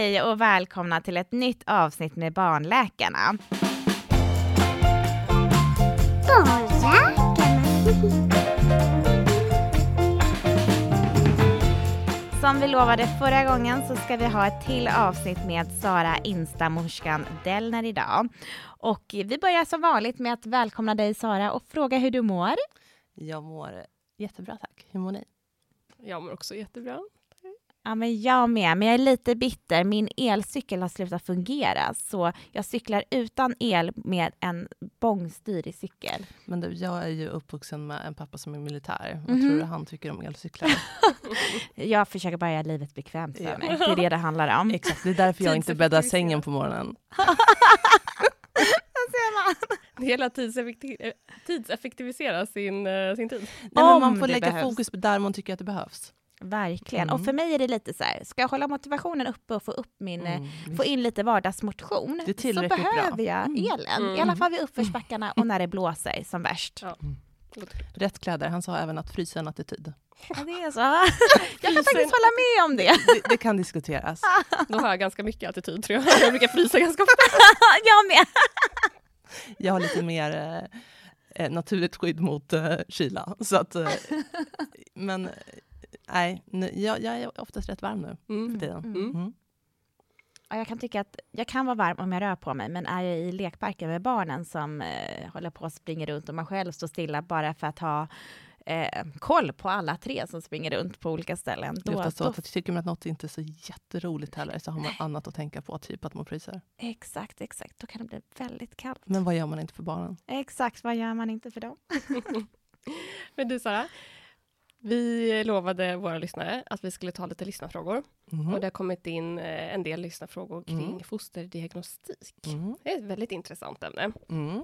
Hej och välkomna till ett nytt avsnitt med Barnläkarna. Som vi lovade förra gången så ska vi ha ett till avsnitt med Sara Instamorskan Dellner idag. Och vi börjar som vanligt med att välkomna dig Sara och fråga hur du mår. Jag mår jättebra tack. Hur mår ni? Jag mår också jättebra. Ja, men jag med, men jag är lite bitter. Min elcykel har slutat fungera, så jag cyklar utan el med en bångstyrig cykel. Men du, jag är ju uppvuxen med en pappa som är militär. Vad Mhm. tror du han tycker om elcyklar? Jag försöker bara göra livet bekvämt för Ja. mig. Det är det det handlar om. Exakt, det är därför jag inte bäddar sängen på morgonen. Hela tidseffekti- tidseffektivisera sin, eh, sin tid. Nej, men Om man får lägga behövs. fokus på där man tycker att det behövs. Verkligen. Mm. Och för mig är det lite så här, ska jag hålla motivationen uppe och få upp min eh, Mm, få visst. in lite vardagsmotion Det är så tillräckligt bra. behöver jag Mm. elen. Mm. I alla fall vid uppförsbackarna och när det blåser som värst. Ja. Klokt. Rätt kläder. Han sa även att frysa en attityd. Ja, det är så. Jag kan faktiskt hålla med om det. Det, det kan diskuteras. Då har jag ganska mycket attityd tror jag. Jag brukar frysa ganska ofta. Jag med. Jag har lite mer eh, eh, naturligt skydd mot eh, kyla. Så att, eh, men eh, nej, nu, jag, jag är oftast rätt varm nu Mm. för tiden. Mm. Mm. Ja, jag kan tycka att jag kan vara varm om jag rör på mig, men är jag i lekparken med barnen som eh, håller på och springer runt och man själv står stilla bara för att ha eh, koll på alla tre som springer runt på olika ställen. Det är Då, så då, att tycker man att något inte är så jätteroligt heller så har man annat att tänka på, typ att man fryser. exakt, exakt. Då kan det bli väldigt kallt. Men vad gör man inte för barnen? Exakt, vad gör man inte för dem? Men du Sara, vi lovade våra lyssnare att vi skulle ta lite lyssnarfrågor. Mhm. Och det har kommit in eh, en del lyssnarfrågor kring Mm. fosterdiagnostik. Mm. Det är ett väldigt intressant ämne. Mm.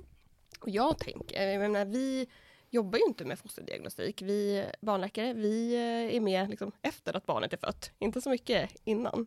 Och jag tänker, jag menar, vi jobbar ju inte med fosterdiagnostik. Vi barnläkare, vi eh, är med liksom efter att barnet är fött, inte så mycket innan.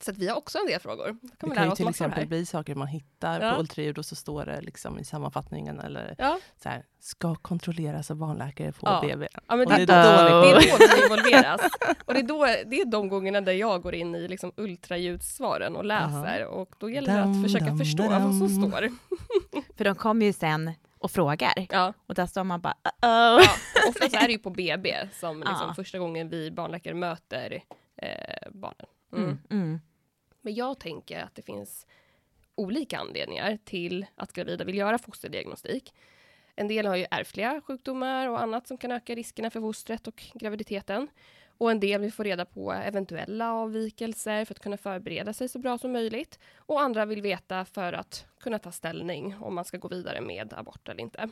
Så att vi har också en del frågor. Kan Det kan ju till exempel bli saker man hittar Ja. på ultraljud och så står det liksom i sammanfattningen eller Ja, så här, ska kontrolleras av barnläkare på Ja. BB. ja men det, det är då det är då vi involveras. Och det är, då, det är de gångerna där jag går in i liksom ultraljudssvaren och läser. Och då gäller det att försöka dam, förstå dam. vad som står. För de kommer ju sen och frågar. Ja, Och där står man bara uh-oh. ja. Oftast är det ju på BB som liksom Ja. första gången vi barnläkare möter eh, barnen. Mm. Mm. Mm. Men jag tänker att det finns olika anledningar till att gravida vill göra fosterdiagnostik. En del har ju ärftliga sjukdomar och annat som kan öka riskerna för fostret och graviditeten. Och en del vill få reda på eventuella avvikelser för att kunna förbereda sig så bra som möjligt. Och andra vill veta för att kunna ta ställning om man ska gå vidare med abort eller inte.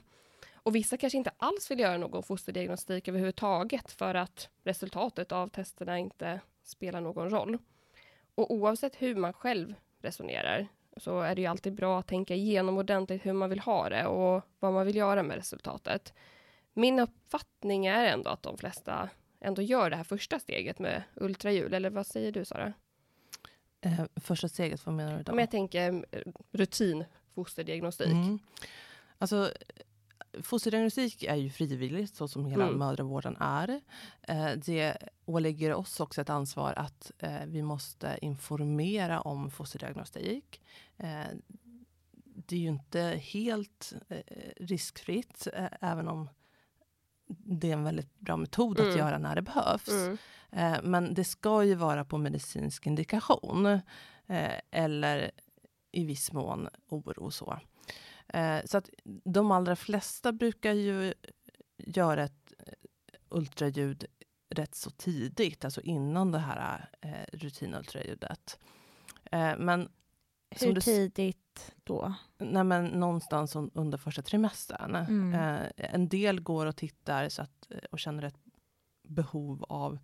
Och vissa kanske inte alls vill göra någon fosterdiagnostik överhuvudtaget för att resultatet av testerna inte spelar någon roll. Och oavsett hur man själv resonerar så är det ju alltid bra att tänka igenom ordentligt hur man vill ha det och vad man vill göra med resultatet. Min uppfattning är ändå att de flesta ändå gör det här första steget med ultraljud, eller vad säger du Sara? Eh, första steget, vad menar du då? Om jag tänker eh, rutin fosterdiagnostik. Mm. Alltså, fosterdiagnostik är ju frivilligt, så som hela Mm. mödravården är. Eh, det ålägger oss också ett ansvar att eh, vi måste informera om fosterdiagnostik. Eh, det är ju inte helt riskfritt, även om det är en väldigt bra metod att Mm. göra när det behövs. Mm. Men det ska ju vara på medicinsk indikation eller i viss mån oro. Så, eh, så att de allra flesta brukar ju göra ett eh, ultraljud rätt så tidigt, alltså innan det här eh, rutinultraljudet. Eh, men Hur tidigt då? Nej, men någonstans un- under första trimestern. Mm. Eh, en del går och tittar så att, eh, och känner ett behov av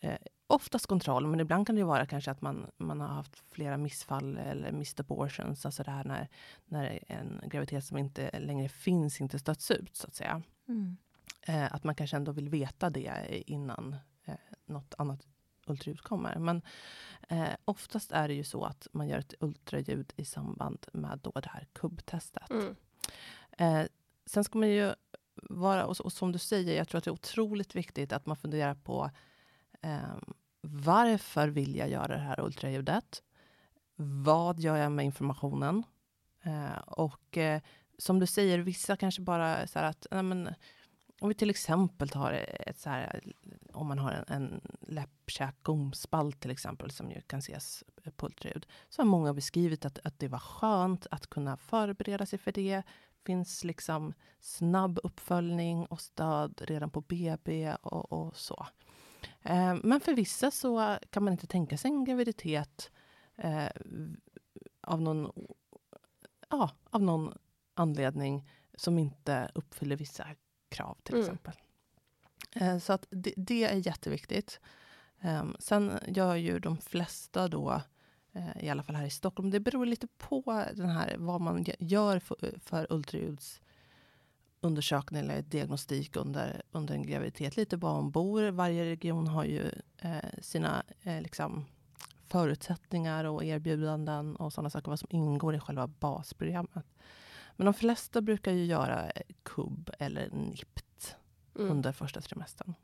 eh, oftast kontroll, men ibland kan det ju vara kanske att man, man har haft flera missfall eller missed abortions, alltså det här när, när en graviditet som inte längre finns inte stöts ut, så att säga. Mm. Eh, att man kanske ändå vill veta det innan eh, något annat ultraljud kommer. Men eh, oftast är det ju så att man gör ett ultraljud i samband med då det här kubbtestet. Mm. Eh, sen ska man ju vara, och, och som du säger, jag tror att det är otroligt viktigt att man funderar på eh, varför vill jag göra det här ultraljudet? Vad gör jag med informationen? Eh, och eh, som du säger, vissa kanske bara så här att, nej men, om vi till exempel tar ett så här, om man har en, en läppkäkgomspalt till exempel, som ju kan ses på ultraljud, så har många beskrivit att, att det var skönt att kunna förbereda sig för det. finns liksom snabb uppföljning och stöd redan på BB och, och så. Eh, men för vissa så kan man inte tänka sig en graviditet eh, av någon ja, av någon anledning som inte uppfyller vissa krav till mm. exempel. Eh, så att det, det, är jätteviktigt. Um, sen gör ju de flesta då, eh, i alla fall här i Stockholm, det beror lite på den här, vad man gör för, för ultraljudsundersökning eller diagnostik under, under en graviditet. Lite var man bor. Varje region har ju eh, sina eh, liksom, förutsättningar och erbjudanden och sådana saker, vad som ingår i själva basprogrammet. Men de flesta brukar ju göra KUB eller NIPT mm. under första trimestern.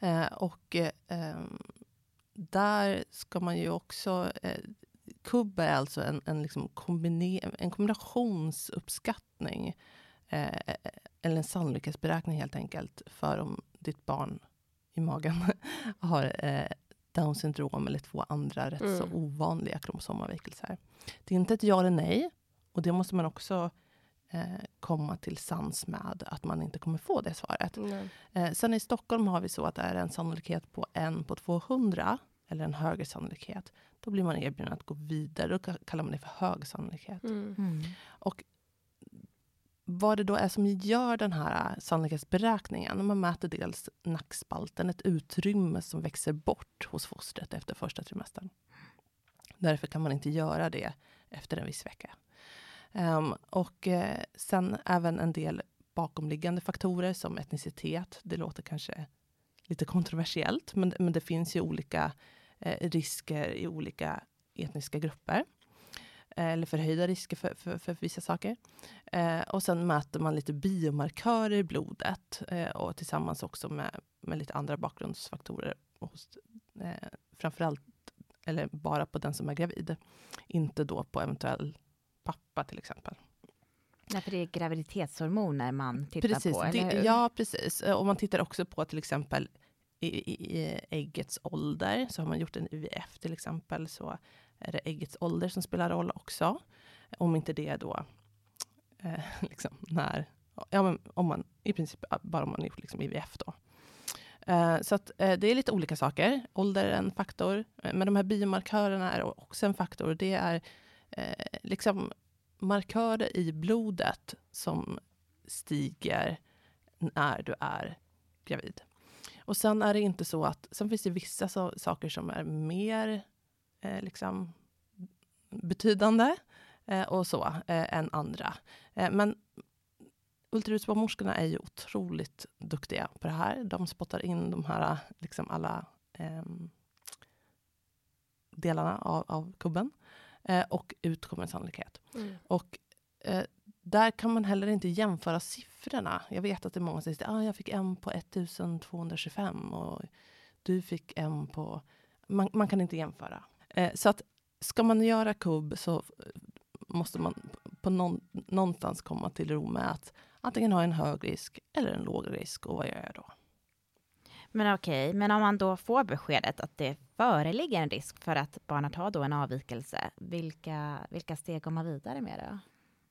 Eh, och eh, där ska man ju också... Eh, KUB är alltså en, en, liksom kombine, en kombinationsuppskattning eh, eller en sannolikhetsberäkning helt enkelt för om ditt barn i magen har eh, Down syndrom eller två andra rätt mm. så ovanliga kromosomavvikelser. Det är inte ett ja eller nej. Och det måste man också eh, komma till sans med, att man inte kommer få det svaret. Mm. Eh, sen i Stockholm har vi så att det är en sannolikhet på en på 200, eller en högre sannolikhet. Då blir man erbjuden att gå vidare. Då kallar man det för hög sannolikhet. Mm. mm. Och vad det då är som gör den här äh, sannolikhetsberäkningen. Man mäter dels nackspalten, ett utrymme som växer bort hos fostret efter första trimestern. Därför kan man inte göra det efter en viss vecka. Um, och uh, sen även en del bakomliggande faktorer som etnicitet. Det låter kanske lite kontroversiellt, men, men det finns ju olika eh, risker i olika etniska grupper. Eh, eller förhöjda risker för, för, för vissa saker. Eh, och sen mäter man lite biomarkörer i blodet eh, och tillsammans också med, med lite andra bakgrundsfaktorer hos eh, framförallt, eller bara på den som är gravid. Inte då på eventuell pappa till exempel. Nej, för det är graviditetshormoner man tittar precis, på, eller hur? Ja, precis. Och man tittar också på till exempel i, i, i äggets ålder. Så har man gjort en IVF till exempel, så är det äggets ålder som spelar roll också. Om inte det då, eh, liksom när, ja, men om man i princip bara om man gjort liksom IVF då. Eh, så att, eh, det är lite olika saker. Ålder är en faktor, eh, men de här biomarkörerna är också en faktor. Det är eh, liksom markörer i blodet som stiger när du är gravid. Och sen är det inte så att, sen finns det vissa so saker som är mer eh, liksom betydande eh, och så, eh, än andra. Eh, men ultraljudsbarnmorskorna är ju otroligt duktiga på det här. De spottar in de här, liksom alla ehm, delarna av, av kubben. Eh, och ut kommer en sannolikhet. Mm. Och eh, där kan man heller inte jämföra siffrorna. Jag vet att det är många som säger att ah, jag fick en på 1225 och du fick en på... Man, man kan inte jämföra. Eh, så att ska man göra kubb så måste man på någon, någonstans komma till ro med att antingen ha en hög risk eller en låg risk. Och vad gör jag då? Men okej, okay, men om man då får beskedet att det föreligger en risk för att barnet har då en avvikelse, vilka, vilka steg går man vidare med då?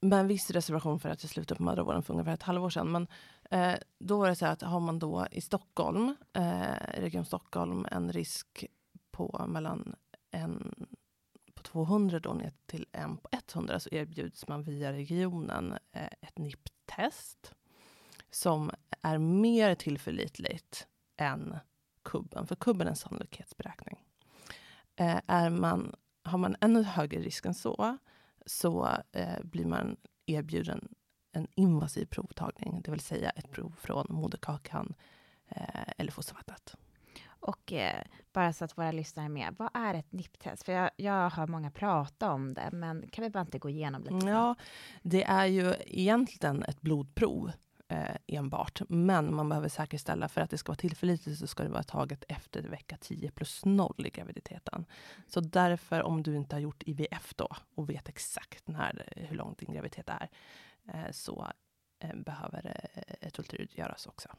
Med en viss reservation för att jag slutade på mödravården för ungefär ett halvår sedan. Men eh, då var det så att har man då i Stockholm, eh, Region Stockholm, en risk på mellan en på 200 då ner till en på 100 så erbjuds man via regionen eh, ett NIPT-test som är mer tillförlitligt än kubben, för kubben är en sannolikhetsberäkning. Eh, är man, har man ännu högre risk än så, så eh, blir man erbjuden en invasiv provtagning, det vill säga ett prov från moderkakan eh, eller fostervattnet. Och eh, bara så att våra lyssnare är med, vad är ett NIPT-test? För jag, jag hör många prata om det, men kan vi bara inte gå igenom lite? Ja, det är ju egentligen ett blodprov eh, enbart. Men man behöver säkerställa, för att det ska vara tillförlitligt, så ska det vara taget efter vecka 10 plus 0 i graviditeten. Så därför, om du inte har gjort IVF då, och vet exakt när, hur lång din graviditet är, eh, så eh, behöver eh, ett ultraljud göras också.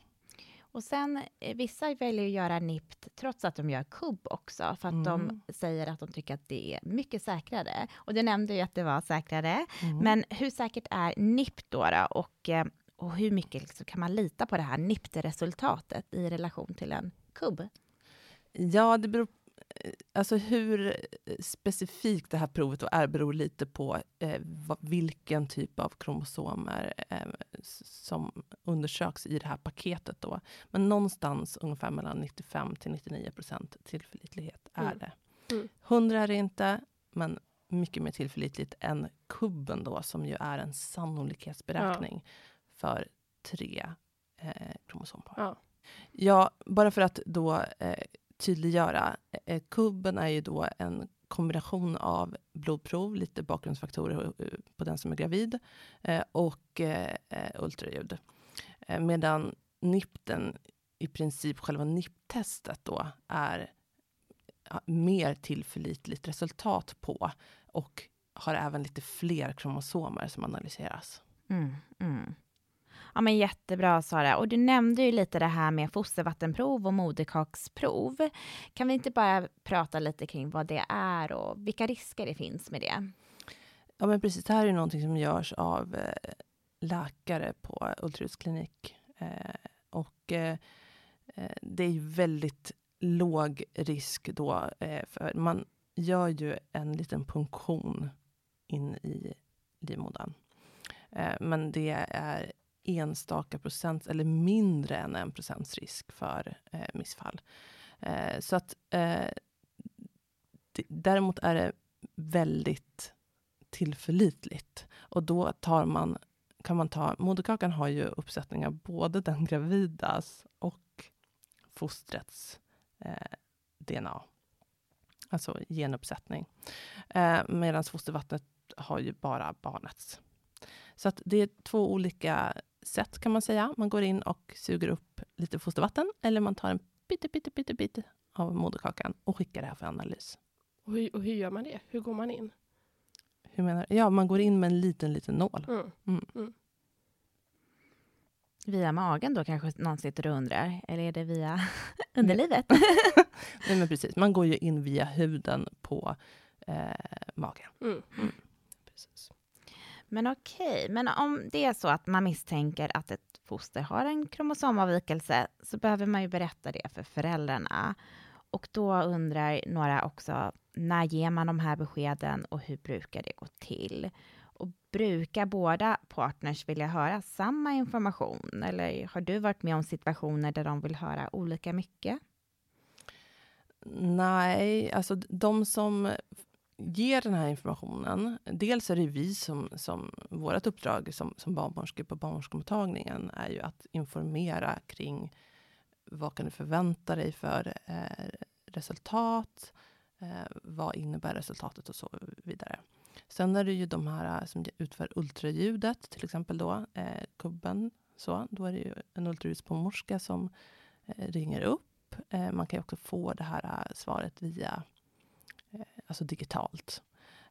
Och sen, eh, vissa väljer att göra NIPT trots att de gör kubb också, för att Mm. de säger att de tycker att det är mycket säkrare. Och du nämnde ju att det var säkrare. Mm. Men hur säkert är NIPT då? då? Och, eh, och hur mycket liksom kan man lita på det här NIPT-resultatet i relation till en kubb? Ja, det beror Alltså hur eh, specifikt det här provet är beror lite på eh, vad, vilken typ av kromosomer eh, som undersöks i det här paketet. Då. Men någonstans ungefär mellan 95 till 99 procent tillförlitlighet är Mm. det. Mm. 100 är det inte, men mycket mer tillförlitligt än kubben då, som ju är en sannolikhetsberäkning för tre eh, kromosompar. Ja. Ja, bara för att då eh, tydliggöra. Eh, eh, kubben är ju då en kombination av blodprov, lite bakgrundsfaktorer eh, på den som är gravid och ultraljud. Medan NIPTen, i princip själva NIPT-testet då, är mer tillförlitligt resultat på och har även lite fler kromosomer som analyseras. Mm, mm. Ja, men jättebra Sara. Och du nämnde ju lite det här med fostervattenprov och moderkaksprov. Kan vi inte bara prata lite kring vad det är och vilka risker det finns med det? Ja, men precis. Det här är någonting som görs av eh, läkare på ultraljudsklinik. Eh, och eh, det är ju väldigt låg risk då, för man gör ju en liten punktion in i livmodern. Men det är enstaka procent, eller mindre än en procents risk för eh, missfall. Eh, så att eh, däremot är det väldigt tillförlitligt. Och då tar man, kan man ta, moderkakan har ju uppsättningar både den gravidas och fostrets eh, DNA. Alltså genuppsättning. Eh, Medan fostervattnet har ju bara barnets. Så att det är två olika sätt kan man säga. Man går in och suger upp lite fostervatten eller man tar en pytte, pytte, pytte, pytte av moderkakan och skickar det här för analys. Och, hur, och hur gör man det? Hur går man in? Hur menar du? Ja, man går in med en liten, liten nål. Mm. Via magen då kanske någon sitter och undrar, eller är det via underlivet? Nej, men precis. Man går ju in via huden på eh, magen. Mm. Precis. Men okej, men om det är så att man misstänker att ett foster har en kromosomavvikelse så behöver man ju berätta det för föräldrarna. Och då undrar några också, när ger man de här beskeden och hur brukar det gå till? Och brukar båda partners vilja höra samma information? Eller har du varit med om situationer där de vill höra olika mycket? Nej, alltså de som ger den här informationen. Dels är det vi som, som vårt uppdrag som, som barnmorskor på barnmorskemottagningen är ju att informera kring vad kan du förvänta dig för eh, resultat? Eh, vad innebär resultatet och så vidare. Sen är det ju de här eh, som utför ultraljudet, till exempel då eh, kubben. Så, då är det ju en ultraljudsbarnmorska som eh, ringer upp. Eh, man kan ju också få det här eh, svaret via alltså digitalt.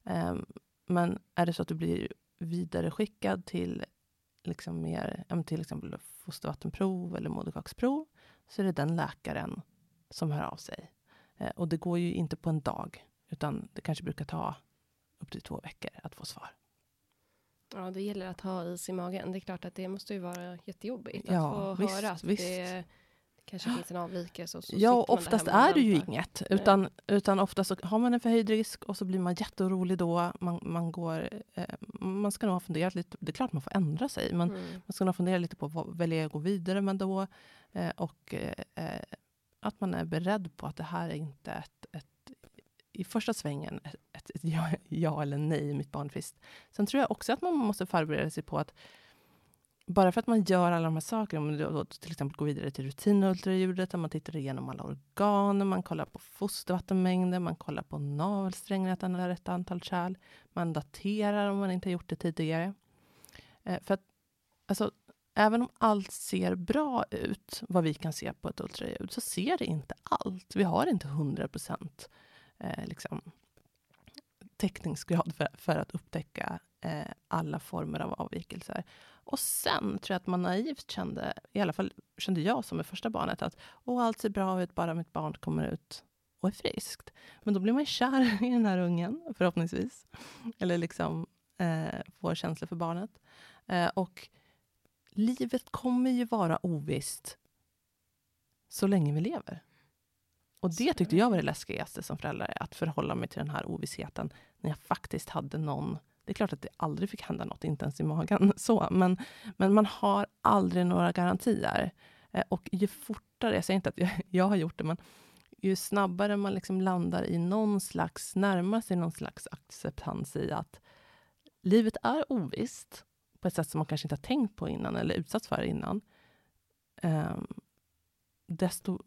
Eh, men är det så att du blir vidareskickad till liksom mer, till exempel fostervattenprov eller moderkaksprov, så är det den läkaren som hör av sig. Eh, och det går ju inte på en dag, utan det kanske brukar ta upp till två veckor att få svar. Ja, det gäller att ha is i magen. Det är klart att det måste ju vara jättejobbigt Ja, att få visst, höra att visst. det kanske finns en avvikelse. Och så Ja, där oftast och är det ju inget. Utan, utan oftast så har man en förhöjd risk och så blir man jätteorolig då. Man, man, går, eh, man ska nog ha funderat lite. Det är klart man får ändra sig, men Mm. man ska nog fundera lite på vad väljer jag att gå vidare med då? Eh, och eh, eh, att man är beredd på att det här är inte ett, ett i första svängen ett, ett, ett ja, ja eller nej i mitt barnfrist. Sen tror jag också att man måste förbereda sig på att bara för att man gör alla de här sakerna, om du till exempel går vidare till rutinultraljudet, där man tittar igenom alla organ, man kollar på fostervattenmängden, man kollar på navelsträngen, att den har rätt antal kärl, man daterar om man inte har gjort det tidigare. Eh, för att, alltså, även om allt ser bra ut, vad vi kan se på ett ultraljud, så ser det inte allt. Vi har inte 100 procent eh, liksom, täckningsgrad för, för att upptäcka eh, alla former av avvikelser. Och sen tror jag att man naivt kände, i alla fall kände jag som med första barnet, att Åh, allt ser bra ut, bara mitt barn kommer ut och är friskt. Men då blir man kär i den här ungen, förhoppningsvis. Eller liksom eh, får känslor för barnet. Eh, och livet kommer ju vara ovisst så länge vi lever. Och det tyckte jag var det läskigaste som förälder, att förhålla mig till den här ovissheten när jag faktiskt hade någon det är klart att det aldrig fick hända något, inte ens i magen. så, Men, men man har aldrig några garantier. Eh, och ju fortare, jag säger inte att jag, jag har gjort det, men ju snabbare man liksom landar i någon slags, närmar sig någon slags acceptans i att livet är ovisst på ett sätt som man kanske inte har tänkt på innan eller utsatts för innan. Um, desto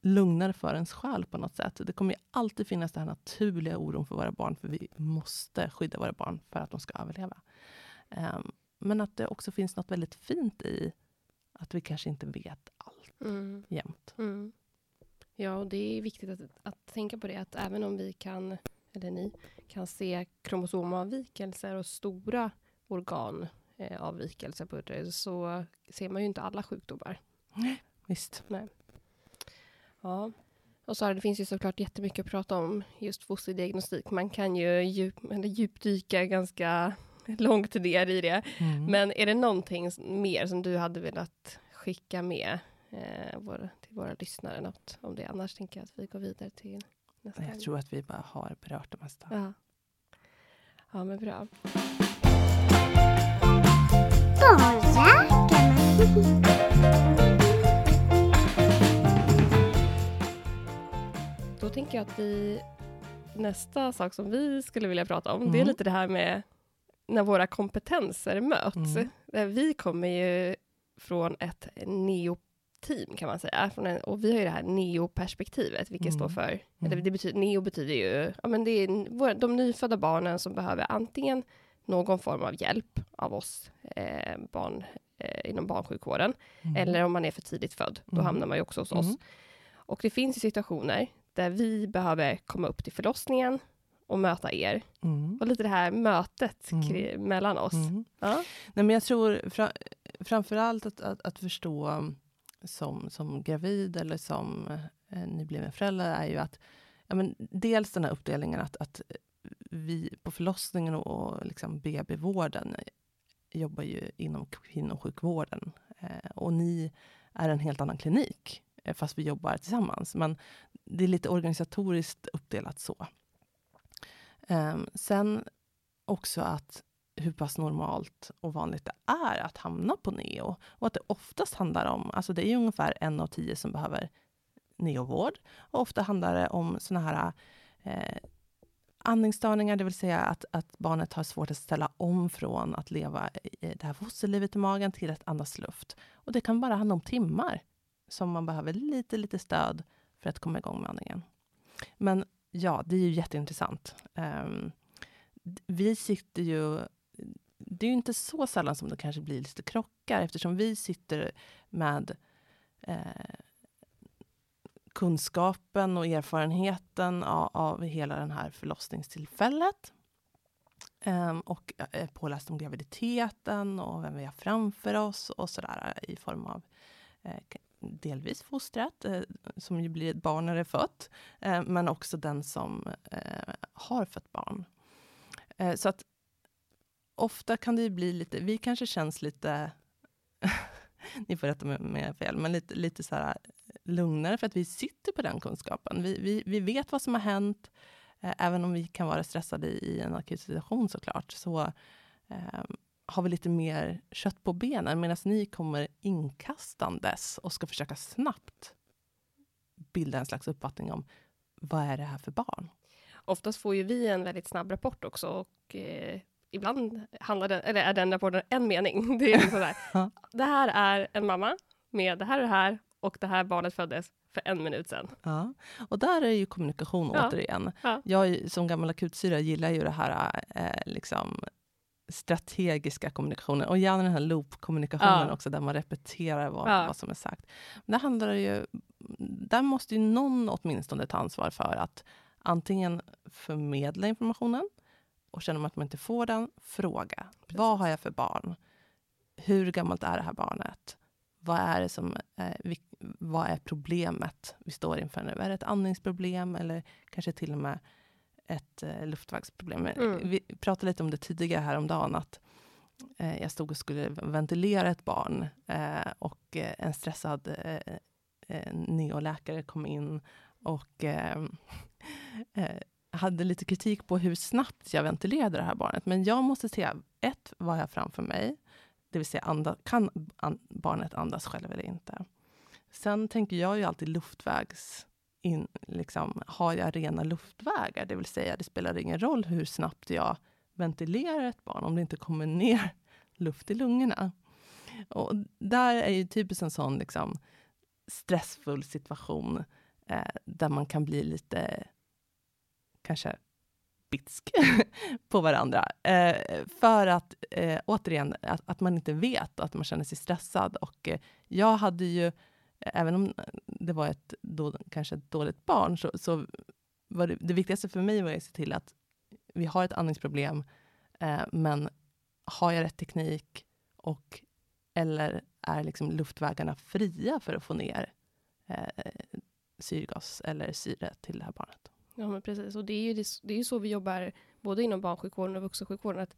lugnare för ens själ på något sätt. Det kommer alltid finnas den här naturliga oron för våra barn, för vi måste skydda våra barn för att de ska överleva. Um, men att det också finns något väldigt fint i att vi kanske inte vet allt mm. jämt. Mm. Ja, och det är viktigt att, att tänka på det, att även om vi kan, eller ni, kan se kromosomavvikelser och stora organavvikelser eh, på det, så ser man ju inte alla sjukdomar. Visst. Nej. Ja. Och så det finns ju såklart jättemycket att prata om just fosterdiagnostik. Man kan ju djup, eller djupdyka ganska långt ner i det. Mm. Men är det någonting mer som du hade velat skicka med eh, våra, till våra lyssnare? Något om det? Annars tänker jag att vi går vidare till nästa. Jag tror att vi bara har berört det mesta. Ja, ja men bra. Då tänker jag att vi nästa sak som vi skulle vilja prata om, mm. det är mm. lite det här med när våra kompetenser möts. Mm. Vi kommer ju från ett neo-team kan man säga. En, och vi har ju det här neo-perspektivet, vilket mm. står för, mm. det betyder, neo betyder ju, ja men det är de nyfödda barnen som behöver antingen någon form av hjälp av oss eh, barn eh, inom barnsjukvården, mm. eller om man är för tidigt född, då mm. hamnar man ju också hos oss. Mm. Och det finns ju situationer där vi behöver komma upp till förlossningen och möta er. Mm. Och lite det här mötet mm. mellan oss. Mm. Ja. Nej, men jag tror fra, framför allt att, att, att, förstå som, som gravid eller som eh, nybliven förälder är ju att ja, men dels den här uppdelningen att, att vi på förlossningen och, och liksom BB-vården jobbar ju inom kvinnosjukvården. Eh, och ni är en helt annan klinik, eh, fast vi jobbar tillsammans. Men det är lite organisatoriskt uppdelat så. Ehm, sen också att hur pass normalt och vanligt det är att hamna på neo. Och att det oftast handlar om, alltså det är ungefär en av tio som behöver neovård. Och ofta handlar det om såna här eh, andningsstörningar, det vill säga att, att barnet har svårt att ställa om från att leva i det här fosterlivet i magen till att andas luft. Och det kan bara handla om timmar som man behöver lite, lite stöd för att komma igång med andningen. Men ja, det är ju jätteintressant. Um, vi sitter ju... Det är ju inte så sällan som det kanske blir lite krockar eftersom vi sitter med eh, kunskapen och erfarenheten av, av hela den här förlossningstillfället. Um, och är påläst om graviditeten och vem vi har framför oss och sådär i form av eh, delvis fostret, eh, som ju blir ett barn när det är fött, eh, men också den som eh, har fött barn. Eh, så att ofta kan det ju bli lite, vi kanske känns lite ni får rätta mig om jag fel, men lite, lite så här lugnare för att vi sitter på den kunskapen. Vi, vi, vi vet vad som har hänt, eh, även om vi kan vara stressade i, en akut situation såklart, så ehm, har vi lite mer kött på benen, medan ni kommer inkastandes och ska försöka snabbt bilda en slags uppfattning om vad är det här för barn? Oftast får ju vi en väldigt snabb rapport också och eh, ibland handlar den, eller är den rapporten en mening. Det är liksom där. det här är en mamma med det här och det här och det här barnet föddes för en minut sedan. Ja, och där är ju kommunikation ja. återigen. Ja. Jag som gammal akutsyra gillar ju det här eh, liksom strategiska kommunikationen och gärna den här loop-kommunikationen Ja. också, där man repeterar vad, Ja. vad som är sagt. Men det handlar ju, där måste ju någon åtminstone ta ansvar för att antingen förmedla informationen och känner man att man inte får den, fråga. Vad har jag för barn? Hur gammalt är det här barnet? Vad är, det som, eh, vi, vad är problemet vi står inför nu? Är det ett andningsproblem eller kanske till och med ett eh, luftvägsproblem? Mm. Vi pratade lite om det tidigare här om dagen att eh, jag stod och skulle ventilera ett barn eh, och eh, en stressad eh, eh, neoläkare kom in och eh, hade lite kritik på hur snabbt jag ventilerade det här barnet. Men jag måste se, ett, vad jag har framför mig? Det vill säga, anda, kan an, barnet andas själv eller inte? Sen tänker jag ju alltid luftvägs... In, liksom, har jag rena luftvägar? Det vill säga, det spelar ingen roll hur snabbt jag ventilerar ett barn om det inte kommer ner luft i lungorna. Och där är ju typiskt en sån liksom, stressfull situation eh, där man kan bli lite kanske bitsk på varandra. Eh, för att, eh, återigen, att, att man inte vet, att man känner sig stressad. Och eh, jag hade ju, även om det var ett då, kanske ett dåligt barn, så, så var det, det viktigaste för mig var att se till att vi har ett andningsproblem, eh, men har jag rätt teknik och eller är liksom luftvägarna fria för att få ner eh, syrgas eller syre till det här barnet? Ja, men precis. Och det är ju, det, det är ju så vi jobbar både inom barnsjukvården och vuxensjukvården. Att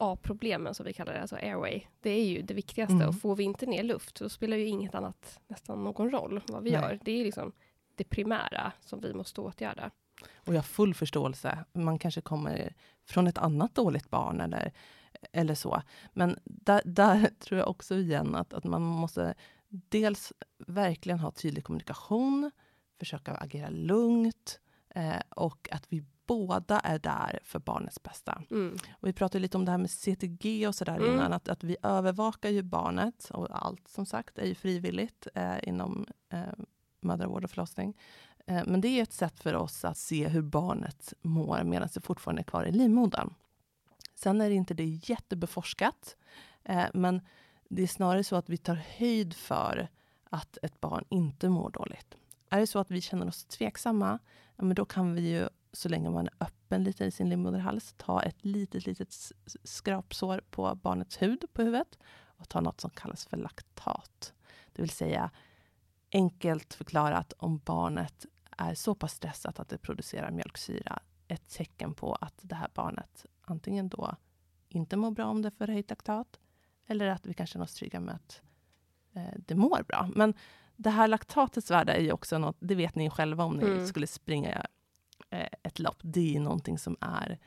A-problemen, som vi kallar det, alltså airway, det är ju det viktigaste. Mm. Och får vi inte ner luft, då spelar ju inget annat nästan någon roll vad vi Nej. gör. Det är liksom det primära som vi måste åtgärda. Och jag har full förståelse. Man kanske kommer från ett annat dåligt barn eller, eller så. Men där, där tror jag också igen att, att man måste dels verkligen ha tydlig kommunikation, försöka agera lugnt eh, och att vi båda är där för barnets bästa. Mm. Och vi pratade lite om det här med CTG och sådär Mm. innan, att, att vi övervakar ju barnet och allt som sagt är ju frivilligt eh, inom eh, mödravård och förlossning. Eh, men det är ett sätt för oss att se hur barnet mår medan det fortfarande är kvar i livmodern. Sen är det inte det jättebeforskat, eh, men det är snarare så att vi tar höjd för att ett barn inte mår dåligt. Är det så att vi känner oss tveksamma, ja, men då kan vi ju, så länge man är öppen lite i sin livmoderhals, ta ett litet, litet skrapsår på barnets hud på huvudet och ta något som kallas för laktat. Det vill säga, enkelt förklarat, om barnet är så pass stressat att det producerar mjölksyra, ett tecken på att det här barnet antingen då inte mår bra om det är förhöjt laktat, eller att vi kan känna oss trygga med att eh, det mår bra. Men det här laktatets värde är ju också något, det vet ni själva om ni Mm. skulle springa lopp. Det är någonting som är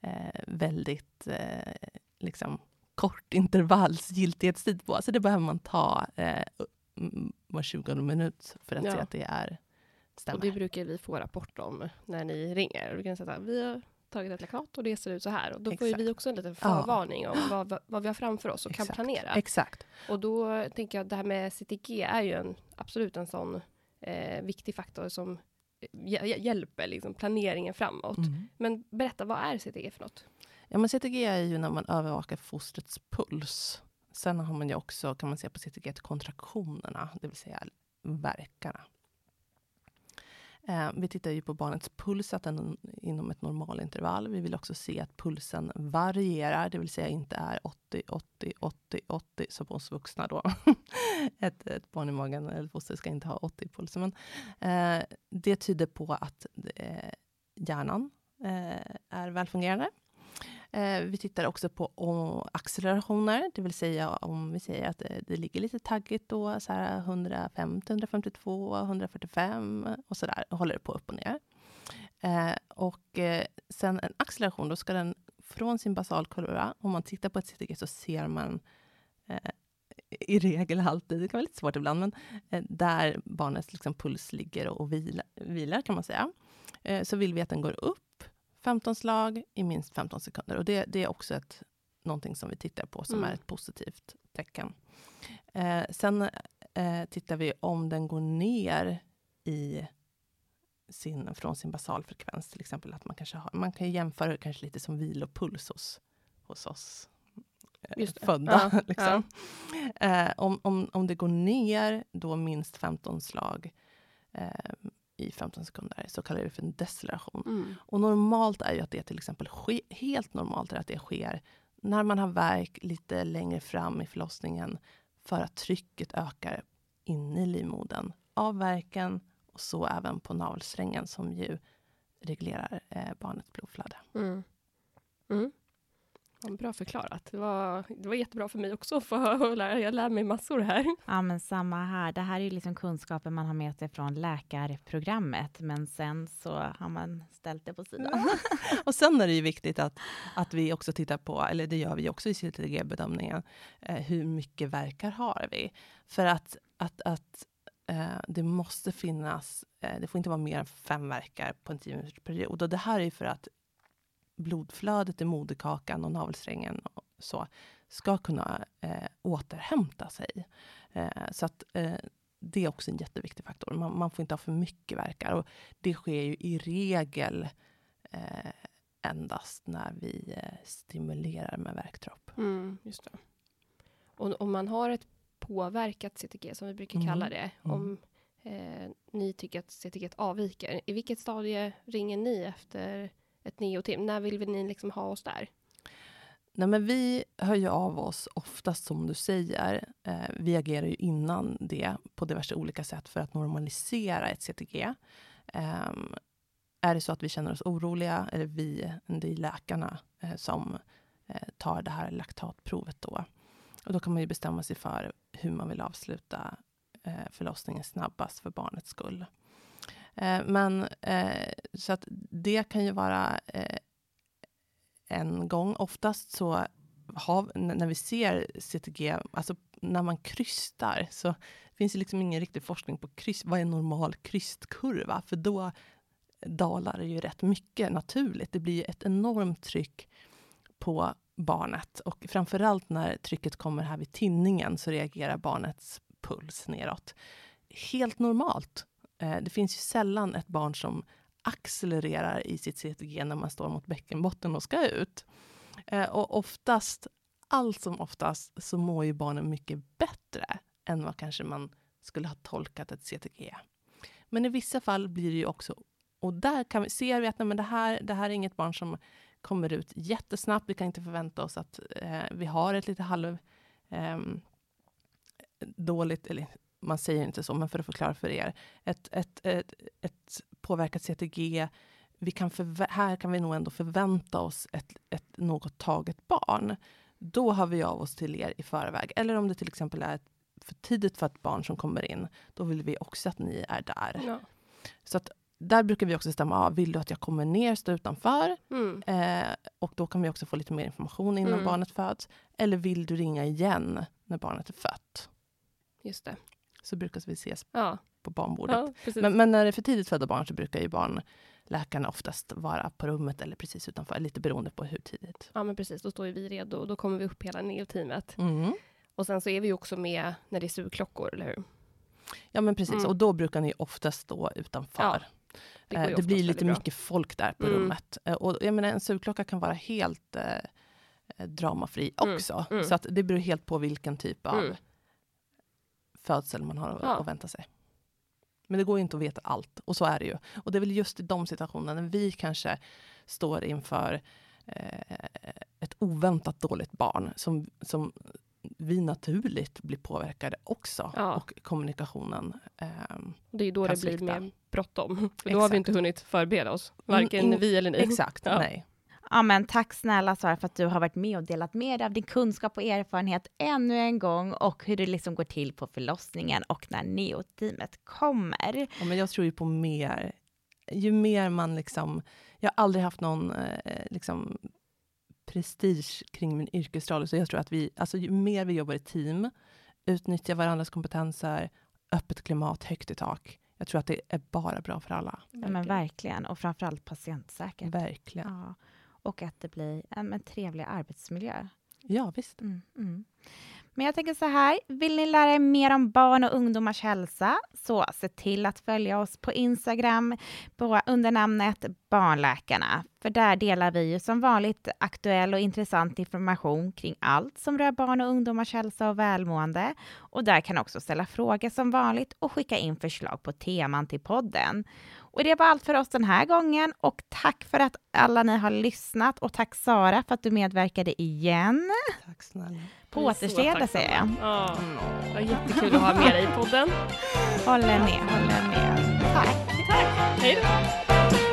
eh, väldigt eh, liksom, kort intervalls giltighetstid på. Så det behöver man ta eh, mm, var 20 minut för att Ja. se att det är stämmer. Och det brukar vi få rapport om när ni ringer. Och vi kan säga att vi har tagit ett lakat och det ser ut så här. Och då får Exakt. vi också en liten Ja. förvarning om vad, vad vi har framför oss och Exakt. kan planera. Exakt. Och då tänker jag att det här med CTG är ju en, absolut en sån eh, viktig faktor som hjälper liksom, planeringen framåt. Mm. Men berätta, vad är CTG för något? Ja, men CTG är ju när man övervakar fostrets puls. Sen har man ju också, kan man se på CTG, kontraktionerna, det vill säga verkarna. Eh, vi tittar ju på barnets puls, att den är inom ett normalintervall. Vi vill också se att pulsen varierar, det vill säga inte är 80, 80, 80, 80 som hos vuxna då. ett, ett barn i magen, eller foster, ska inte ha 80 i pulsen. Men, eh, det tyder på att eh, hjärnan eh, är välfungerande. Eh, vi tittar också på accelerationer, det vill säga om vi säger att eh, det, ligger lite taggigt då, så här 150, 152, 145 och så där, och håller det på upp och ner. Eh, och sen en acceleration, då ska den från sin basalkurva, om man tittar på ett CTG så ser man i regel alltid, det kan vara lite svårt ibland, men där barnets liksom, puls ligger och, och vilar, vilar kan man säga, så vill vi att den går upp 15 slag i minst 15 sekunder. Och det, det är också ett, någonting som vi tittar på som Mm. är ett positivt tecken. Eh, sen eh, tittar vi om den går ner i sin, från sin basalfrekvens, till exempel. att Man, kanske har, man kan jämföra det kanske lite som vilopuls hos, hos oss det. födda. Ja, liksom. Eh, om, om, om det går ner då minst 15 slag eh, i 15 sekunder så kallar vi det för en deceleration. Mm. Och normalt är ju att det till exempel ske, helt normalt är att det sker när man har värk lite längre fram i förlossningen för att trycket ökar inne i livmodern av värken och så även på navelsträngen som ju reglerar eh, barnets blodflöde. Mm. Mm. Ja, bra förklarat. Det var, det var jättebra för mig också. För att lära, jag lär mig massor här. Ja, men samma här. Det här är ju liksom kunskaper man har med sig från läkarprogrammet, men sen så har man ställt det på sidan. Och sen är det ju viktigt att, att vi också tittar på, eller det gör vi också i CTG-bedömningen, eh, hur mycket verkar har vi? För att, att, att eh, det måste finnas, eh, det får inte vara mer än fem verkar på en tio period. Och det här är för att blodflödet i moderkakan och navelsträngen och så ska kunna eh, återhämta sig. Eh, så att eh, det är också en jätteviktig faktor. Man, man, får inte ha för mycket verkar. Och det sker ju i regel eh, endast när vi eh, stimulerar med verkdropp. Mm, just det. Och om man har ett påverkat CTG, som vi brukar Mm. kalla det, Mm. om eh, ni tycker att CTG avviker, i vilket stadie ringer ni efter ett neotim? När vill ni liksom ha oss där? Nej, men vi hör ju av oss oftast som du säger. Eh, vi agerar ju innan det på diverse olika sätt för att normalisera ett CTG. Eh, är det så att vi känner oss oroliga, eller vi, det är läkarna eh, som eh, tar det här laktatprovet då. Och då kan man ju bestämma sig för hur man vill avsluta eh, förlossningen snabbast för barnets skull. Eh, men eh, så att det kan ju vara eh, en gång. Oftast så har, när vi ser CTG, alltså när man krystar, så finns det liksom ingen riktig forskning på kryst. Vad är en normal krystkurva? För då dalar det ju rätt mycket naturligt. Det blir ett enormt tryck på barnet och framförallt när trycket kommer här vid tinningen så reagerar barnets puls neråt. Helt normalt. Eh, det finns ju sällan ett barn som accelererar i sitt CTG när man står mot bäckenbotten och ska ut. Eh, Och oftast, allt som oftast, så mår ju barnen mycket bättre än vad kanske man skulle ha tolkat ett CTG. Men i vissa fall blir det ju också, och där kan vi, ser vi att nej, men det, här, det här är inget barn som kommer ut jättesnabbt. Vi kan inte förvänta oss att eh, vi har ett lite halv eh, dåligt, eller man säger inte så, men för att förklara för er. Ett, ett, ett, ett påverkat CTG, vi kan här kan vi nog ändå förvänta oss ett, ett något taget barn. Då hör vi av oss till er i förväg. Eller om det till exempel är för tidigt för ett barn som kommer in, då vill vi också att ni är där. Ja. Så att där brukar vi också stämma av, vill du att jag kommer ner, stå utanför? Mm. Eh, och då kan vi också få lite mer information innan Mm. barnet föds. Eller vill du ringa igen när barnet är fött? Just det. Så brukar vi ses Ja, på barnbordet. ja. Men, men när det är för tidigt födda barn så brukar ju barnläkarna oftast vara på rummet eller precis utanför, lite beroende på hur tidigt. Ja, men precis. Då står ju vi redo och då kommer vi upp hela neoteamet. Mm. Och sen så är vi ju också med när det är sugklockor, eller hur? Ja men precis, Mm. och då brukar ni oftast stå utanför. Ja, Det, Eh, det blir lite mycket folk där på Mm. rummet. Eh, och jag menar, en sugklocka kan vara helt eh, eh, dramafri Mm, också. mm. Så att det beror helt på vilken typ av Mm. Födsel man har Ja. att vänta sig. Men det går ju inte att veta allt, och så är det ju. Och det är väl just i de situationerna när vi kanske står inför eh, ett oväntat dåligt barn som, som vi naturligt blir påverkade också. Ja. Och kommunikationen. ehm, Det är då det blir mer bråttom. Då har vi inte hunnit förbereda oss. Varken Mm, vi eller ni. exakt, Ja. nej. Ja, men tack snälla Sara för att du har varit med och delat med dig av din kunskap och erfarenhet ännu en gång och hur det liksom går till på förlossningen och när neoteamet kommer. Ja, men jag tror ju på mer. Ju mer man liksom... Jag har aldrig haft någon eh, liksom, prestige kring min yrkesroll. Så jag tror att vi, alltså, ju mer vi jobbar i team, utnyttjar varandras kompetenser, öppet klimat, högt i tak. Jag tror att det är bara bra för alla. Ja, men verkligen, och framförallt patientsäkert. Verkligen. Ja. Och att det blir en, en trevlig arbetsmiljö. Ja, visst. Mm, mm. Men jag tänker så här, vill ni lära er mer om barn och ungdomars hälsa så se till att följa oss på Instagram på, under namnet Barnläkarna. För där delar vi ju som vanligt aktuell och intressant information kring allt som rör barn och ungdomars hälsa och välmående. Och där kan också ställa frågor som vanligt och skicka in förslag på teman till podden. Och det var allt för oss den här gången och tack för att alla ni har lyssnat och tack Sara för att du medverkade igen. Tack snälla. På återseende säger jag. Ja, det var jättekul att ha med dig i podden. Håller med, håller med. Tack. Tack. Hej då.